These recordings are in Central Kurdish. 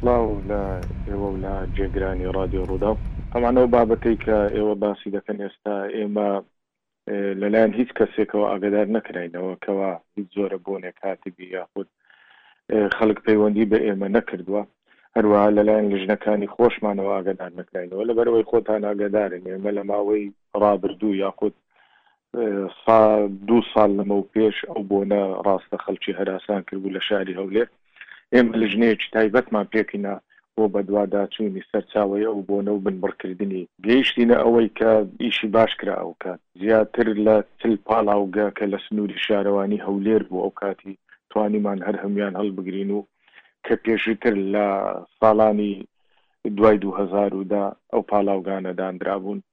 سڵاو لە ئێوە و لە جێگرانی ڕادیۆ ڕووداو. تەمان ئەو بابەتەی کە ئێوە باسی دەکەن ئێستا ئێمە لە لایەن هیچ کەسێکەوە ئاگەدار نەکراینەوە کەوا هیچ جۆرە بۆنێک هاتبی یاخود خەڵک پەیوەندی بە ئێمە نەکردوە هەروەها لە لایەن لیژنەکانی خۆشمانەوە ئاگەدار نەکراینەوە لەبەرئەوەی خۆتان ئاگەدارن ئێمە لە ماوەی ڕابردوو یاخود سا دوو ساڵ لەمەو پێش ئەو بۆنە ڕاستە خەڵکی هەراسان کردبوو لە شاری هەولێر ئێمە لجنەیەکی تایبەتمان پێکنا بۆ بەدواداچوونی سەرچاوەی ئەو بۆنە و بنبڕ کردنی، گەیشتینە ئەوەی کە ئیشی باش کرا ئەوکات زیاتر لە چل پاڵاوگە کە لە سنووری شارەوانی هەولێر بوو ئەوکاتی توانیمان هەر هەموویان هەڵبگرین و کە پێشوتر لە ساڵانی دوای دوو هەزار و دە ئەو پاڵاوگانە دانرابوون.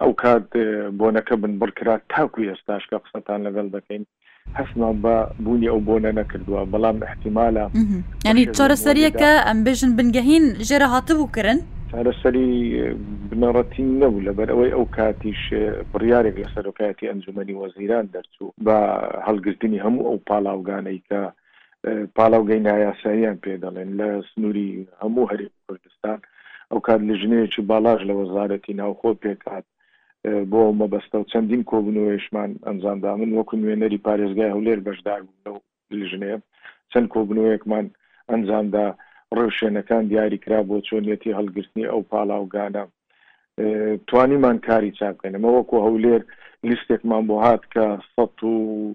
ئەو کات بۆنەکە بنبڕ کرا تاکو ئێستاش کە قسەتان لەگەڵ دەکەین هەستمان بە بوونی ئەو بۆنە نەکردووە بەڵام احتیمالە ینی چارەسەریەکە ئەم بێژن بنگەهین ژێرە هاتبوو کرن چارەسەری بنەڕەتی نەبوو لەبەر ئەوەی ئەو کاتیش بڕیارێک لە سەرۆکایەتی ئەنجومنی وەزیران دەرچوو بە هەڵگرتنی هەموو ئەو پاڵاوگانەی کە پاڵاوگەی نایاساییان پێ دەڵێن لە سنووری هەموو هەرێم کوردستان ئەوکات لیژنەیەکی باڵاش لە وەزارەتی ناوخۆ پێکهات بۆ ئەو مەبەستەوە چەندین کۆبنەوەیشمان ئەنجامدا من وەکو نوێنەری پارێزگای هەولێر بەشدار بووم لەو لیژنەیە چەند کۆبنەوەیەکمان ئەنجامدا ڕێوشێنەکان دیاری کرا بۆ چۆنیەتی هەڵگرتنی ئەو پاڵاوگانە توانیمان کاری چاکەنەمە وەکو هەولێر لیستێکمان بۆ هات کە سە و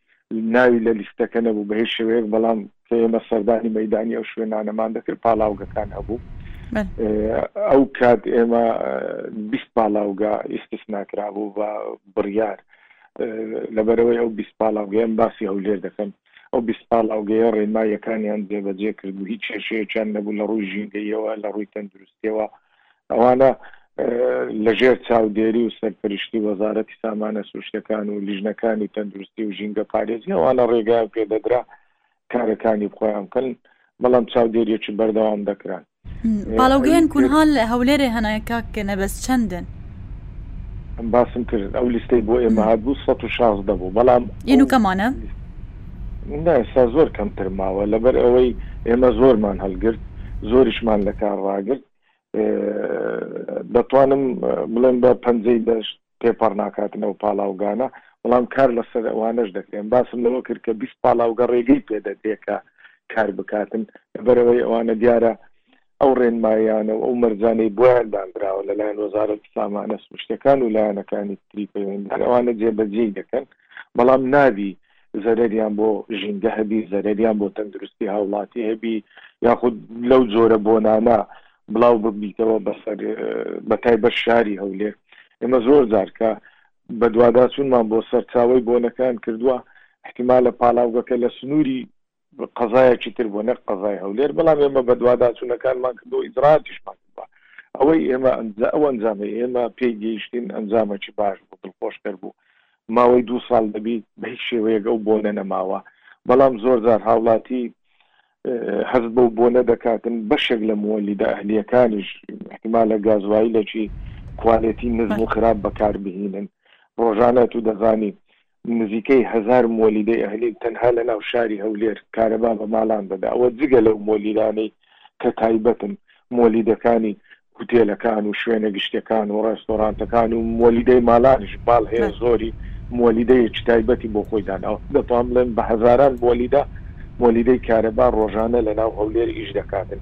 ناوی لە لیستەکە نەبوو بە هیچ شێوەیەک، بەڵام کە ئێمە سەردانی مەیدانی ئەو شوێنانەمان دەکرد پاڵاوگەکان هەبوو. ئەو کات ئێمە بیست پاڵاوگە ئیستیسنا کرابوو بە بڕیار لەبەرەوەی ئەو بیست پاڵاوگەیان باسی هەولێر دەکەن. ئەو بیست پاڵاوگەیە ڕێنماییەکانیان جێبەجێ کرد و هیچ کێشەیەکیان نەبوو لە ڕووی ژینگەییەوە، لە ڕووی تەندروستییەوە، ئەوانە لە ژێر چاودێری و سەرپەرشتی وەزارەتی سامانە سروشتەکان و لیژنەکانی تەندروستی و ژینگە پارێزی ئەوانە ڕێگای پێدەدرا کارەکانی خۆیان بکەن بەڵام چاودێریەکی بەردەوام دەکران باڵەوگەیان کونها لە هەولێرێ هەنایکە کە نەبەس چەندن باسم کرد ئەو لیستەی بۆ ئێمە هەبوو 16 دەبوو بەڵام ئینوکەمانە نا ئێستا زۆر کەمتر ماوە لەبەر ئەوەی ئێمە زۆرمان هەلگرت زۆریشمان لە کار ڕاگرت دەتوانم بڵێم بە پەنجەی دەشت پێپەڕ ناکاتنە و پاڵاوگانە بەڵام کار لەسەر ئەوانەش دەکرێن باسم لەوە کرد کە بیست پاڵاوگە ڕێگەی پێدەدرێکە کار بکاتن لەبەرەوەی ئەوانە دیارە ئەو ڕێنماییانە و ئەو مەرجانەی بۆیان دانراوە لەلایەن وەزارەتی سامانە سروشتیەکان و لایەنەکانی تری پەیوەندیدار ئەوانە جێبەجێی دەکەن، بەڵام نابی زەرەریان بۆ ژینگە هەبی، زەرەریان بۆ تەندروستی هاوڵاتی هەبی، یاخود لەو جۆرە بۆنانە بڵاو ببیتەوە بەسەر بە تایبەت شاری هەولێر. ئێمە زۆر جار کە بەدواداچوونمان بۆ سەرچاوەی بۆنەکان کردووە، ئیحتیمالە پاڵاوگەکە لە سنووری قەزایەکی تر بووە نەک قەزای هەولێر بەڵام ئێمە بەدواداچوونەکانمان کردو ئیجراتیشمان کردوە ئەوەی ئێمە ئەو ئەنجامی ئێمە پێی گەیشتین ئەنجامەکی باش بوو دڵخۆشکەر بوو ماوەی دو ساڵ دەبیت بە هیچ شێوەیەک ئەو بۆنە نەماوە بەڵام زۆر جار هاوڵاتی هەز بەو بۆنە دەکاتن بەشێک لە موەلیدە ئەهلیەکانیش احتمالە گازوایلەکی کوالێتی نزم و خراپ بەکاربهینن ڕۆژانە تو دەزانی نزیکەی هەزار مۆلیدەی ئەهلیی تەنها لە ناو شاری هەولێر کارەبا بە ماڵان دەدا و جگە لەو مۆلیدانەی کە تایبەتن، مۆلیدەکانی هوتێلەکان و شوێنە گشتیەکان و ڕێستۆرانتەکان و مۆلیدەی مالانیش مال هەیە زۆری مۆلیدەیەکی تایبەتی بۆ خۆی داناوە. دەتوانم بڵێم بە هەزاران مۆلیدە مۆلیدەی کارەبا ڕۆژانە لە ناو هەولێر ئیش دەکاتن.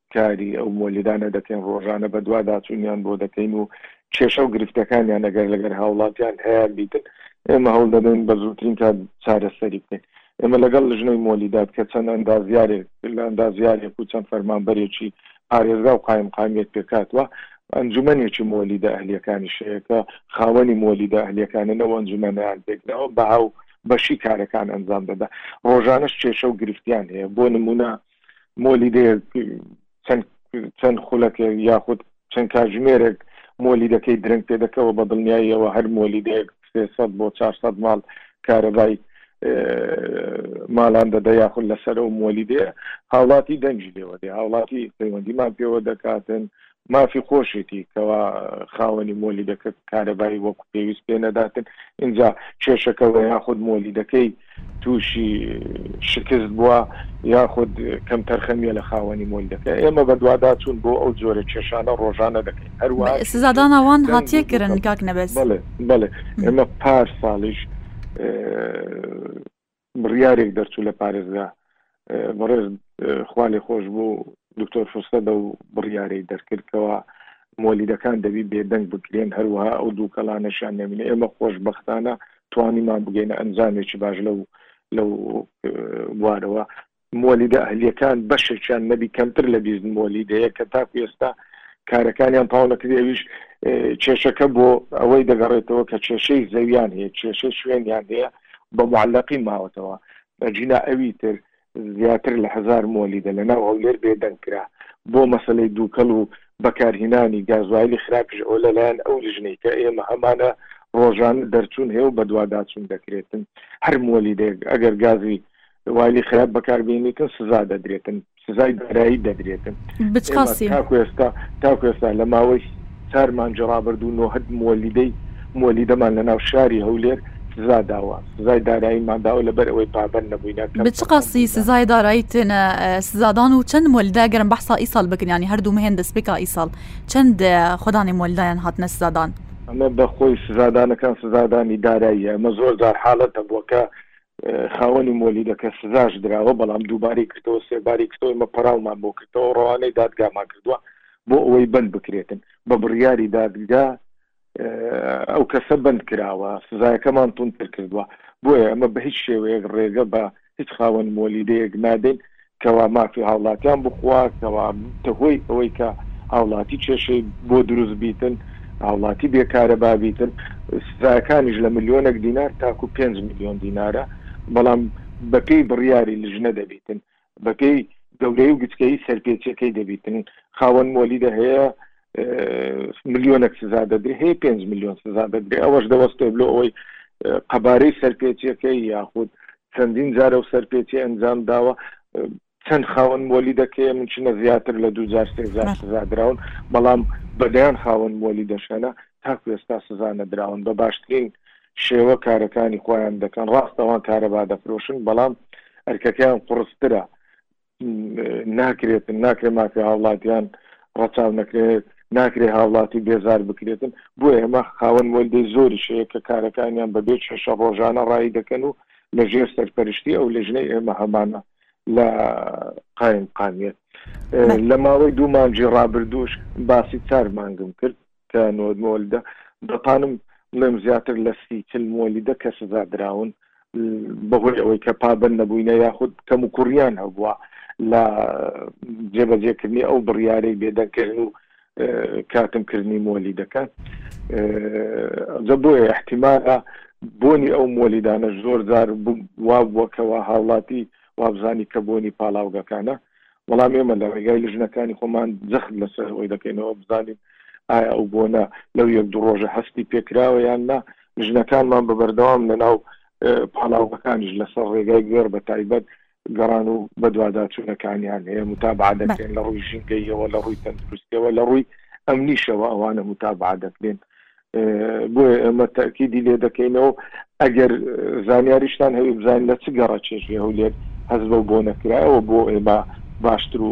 کاری ئەو مۆلیدانە دەکەین، ڕۆژانە بەدواداچوونیان بۆ دەکەین و کێشە و گرفتەکانیان ئەگەر لەگەر هاوڵاتیان هەیە بیتن ئێمە هەوڵ دەدەین بە زووترین کات چارەسەری بکەین. ئێمە لەگەڵ لژنەی مۆلیدات کە چەند ئەندازیارێک لە ئەندازیارێک و چەند فەرمانبەرێکی پارێزگا و قایمقامیەت پێکهاتوە، ئەنجومەنێکی مۆلیدە ئەهلیەکانیش هەیە کە خاوەنی مۆلیدە ئەهلیەکانن ئەو ئەنجومەنەیان پێکراوە بە هاو بەشی کارەکان ئەنجام دەدا. ڕۆژانەش کێشە و گرفتیان هەیە بۆ نمونە، مۆلی دێ چەند چەند خولەکێ یاخود چەند کاژمێرێک مۆلی دەکەی درنگ پێ دەکەوە بە دڵنیاییەوە هەر مۆلی دێک 300 بۆ 400 ماڵ کارەبای مالان دەدە یاخود لەسەر و مۆلی دێ هاوڵاتی دەنگی لێوە دێ هاوڵاتی پەیوەندیمان پێوە دەکاتن مافی خۆشیتی کەوا خاوەنی مۆلیدەکە کارەبای وەکو پێویست پێ نەداتن ئینجا کێشەکەوە یاخود مۆلیدەکەی تووشی شکست بووە یاخود کەمتەرخەمیە لە خاوەنی مۆلیدەکە ئێمە بەدواداچوون بۆ ئەو جۆرە کێشانە ڕۆژانە دەکەین هەروە سزادانوان هاتیە کرن کاک نەبێت بەڵێ بەڵێ ئێمە پار ساڵیش بڕیارێک دەرچوو لە پارێزگا بەڕێز خوا لێ خۆش بوو دکتۆر فرسەدە و بڕیارەی دەرکرد کەوا مۆلیدەکان دەبی بێدەنگ بکرێن هەروەها ئەو دوو کەڵانەشیان نەمینە ئێمە خۆشببختانە توانیمان بگەینە ئەنجامێکی باش لەو لەو بوارەوە موەلیدە ئەهلییەکان بەشێکیان نەبی کەمتر لە بیست موەلیدەیە کە تاکو ئێستا کارەکانیان تەواو نەکردی ئەویش کێشەکە بۆ ئەوەی دەگەڕێتەوە کە کێشەی زەویان هەیە کێشەی شوێنیان هەیە بە معلقی ماوەتەوە ئەجینا ئەوی تر زیاتر لە هزار موەلیدە لە ناو هەولێر بێدەنگ کرا بۆ مەسلەی دووکەڵ و بەکارهینانی گازوایلی خراپش ئەو لەلایەن ئەو لژنەی کە ئێمە هەمانە ڕۆژان دەرچوون هەیە و بەدواداچوون دەکرێتن هەر موەلیدێک ئەگەر گازی والی خراپ بەکاربیێنیتن سزا دەدرێتن سزای دارایی دەدرێتن تاکوێستا تاکوێستا لە ماوەی چار مانجی ڕابردوو نۆهد مۆلیدەی مۆلیدەمان لە ناو شاری هەولێر سزا داوە سزای داراییمان داوە لەبەر ئەوەی پابەر نەبووینە بچقاسی سزای دارایی تێنە سزادان و چەند مۆلیدا گەرم بەسا ئی ساڵ بکنیانی هەردوو مهێن دەستپێکا ئی ساڵ چەند خۆدانی مۆلدایان هاتنە سزادان ئەمە بەخۆی سزادانەکان سزادانی دارایی ئەمە زۆر زار حاڵەتە بووە کە خاوەنی مۆلیدەکە سزاش دراوە، بەڵام دووبارەی کردەوە، سێبارەی کردەوە، ئێمە پەراومان بۆ کردەوە و ڕەوانەی دادگامان کردووە بۆ ئەوەی بەند بکرێتن، بە بڕیاری دادگا ئەو کەسە بەند کراوە، سزایەکەمان توندتر کردووە، بۆیە ئێمە بە هیچ شێوەیەک ڕێگە بە هیچ خاوەن مۆلیدەیەک نادەین کەوا مافی هاوڵاتیان بخوا کەوا ببتە هۆی ئەوەی کە هاوڵاتی کێشەی بۆ دروست بیتن هاوڵاتی بێ کارەبا بیتن سزاکانیش لە ملیۆنەک دینار تاکو پێنج ملیۆن دینارە بەڵام بە پێی بڕیاری لژنە دەبیتن بە پێی گەورەی و گچکەی سەرپێچیەکەی دەبیتن خاوەن مۆلیدە هەیە ملیۆنێک سزا دەدرێ هەیە پێنج ملیۆن سزا دەدرێ ئەوەش دەوەستێ بلۆ ئەوەی قەبارەی سەرپێچیەکەی یاخود چەندین جارە و سەرپێچی ئەنجام داوە چەند خاوەن مۆلی دەکەێ من چنە زیاتر لە دوو جار سێجار سزا دراون بەڵام بەدەیان خاوەن مۆلی دەشەنە تاکو ئێستا سزا نەدراون بە باشترین شێوە کارەکانی خۆیان دەکەن ڕاستەوان کارەبا دەفرۆشن بەڵام ئەرکەکەیان قڕسترە ناکرێتن ناکرێت مافی هاوڵاتیان ڕەچاو نەکرێت ناکرێت هاوڵاتی بێزار بکرێتن بۆ ئێمە خاوەن مۆلدەی زۆری شەیە کە کارەکانیان بەبێ چێشە ڕۆژانە ڕایی دەکەن و لە ژێر سەرپەرشتی ئەو لە ژنەی ئێمە هەمانە لە قایم قامیت لە ماوەی دوو مانجی ڕابردوش باسی چار مانگم کرد کە نۆد مۆلیدە دەتانم بڵێم زیاتر لە سی چل مۆلیدە کە سزا دراون بەهۆی ئەوەی کە پابند نەبووینە یاخود کەم و کوڕیان هەبووە لە جێبەجێکردنی ئەو بڕیارەی بێدەکرد و کاتم کردنی مۆلی دەکەن جە بۆیە احتیمالە بۆنی ئەو مۆلیدانە زۆر جار وابووەکەەوە هاوڵاتی وابزانی کە بۆنی پاڵاوگەکانە بەڵام ئێمە لە ڕێگای لژنەکانی خۆمان جەخت لەسەر ئەوەی دەکەینەوە بزانین ئایا ئەو بۆنە لەو یەک دوو ڕۆژە هەستی پێکراوە یان نا لژنەکانمان بە بەردەوام لەناو پاڵاوگەکانیش لەسەر ڕێگای گوێڕ بە تایبەت گەڕان و بەدواداچوونەکانیان هەیە متابع دەکرێن لە ڕووی ژینگەیەوە لە ڕووی تەندروستیەوە لە ڕووی ئەمنیشەوە ئەوانە متابع دەکرێن بۆیە ئێمە تاکیدی لێ دەکەینەوە ئەگەر زانیاریشتان هەوی بزانین لە چ گەڕەکێژی هەولێر هەز بەو بۆ نەکرایەوە بۆ ئێمە باشتر و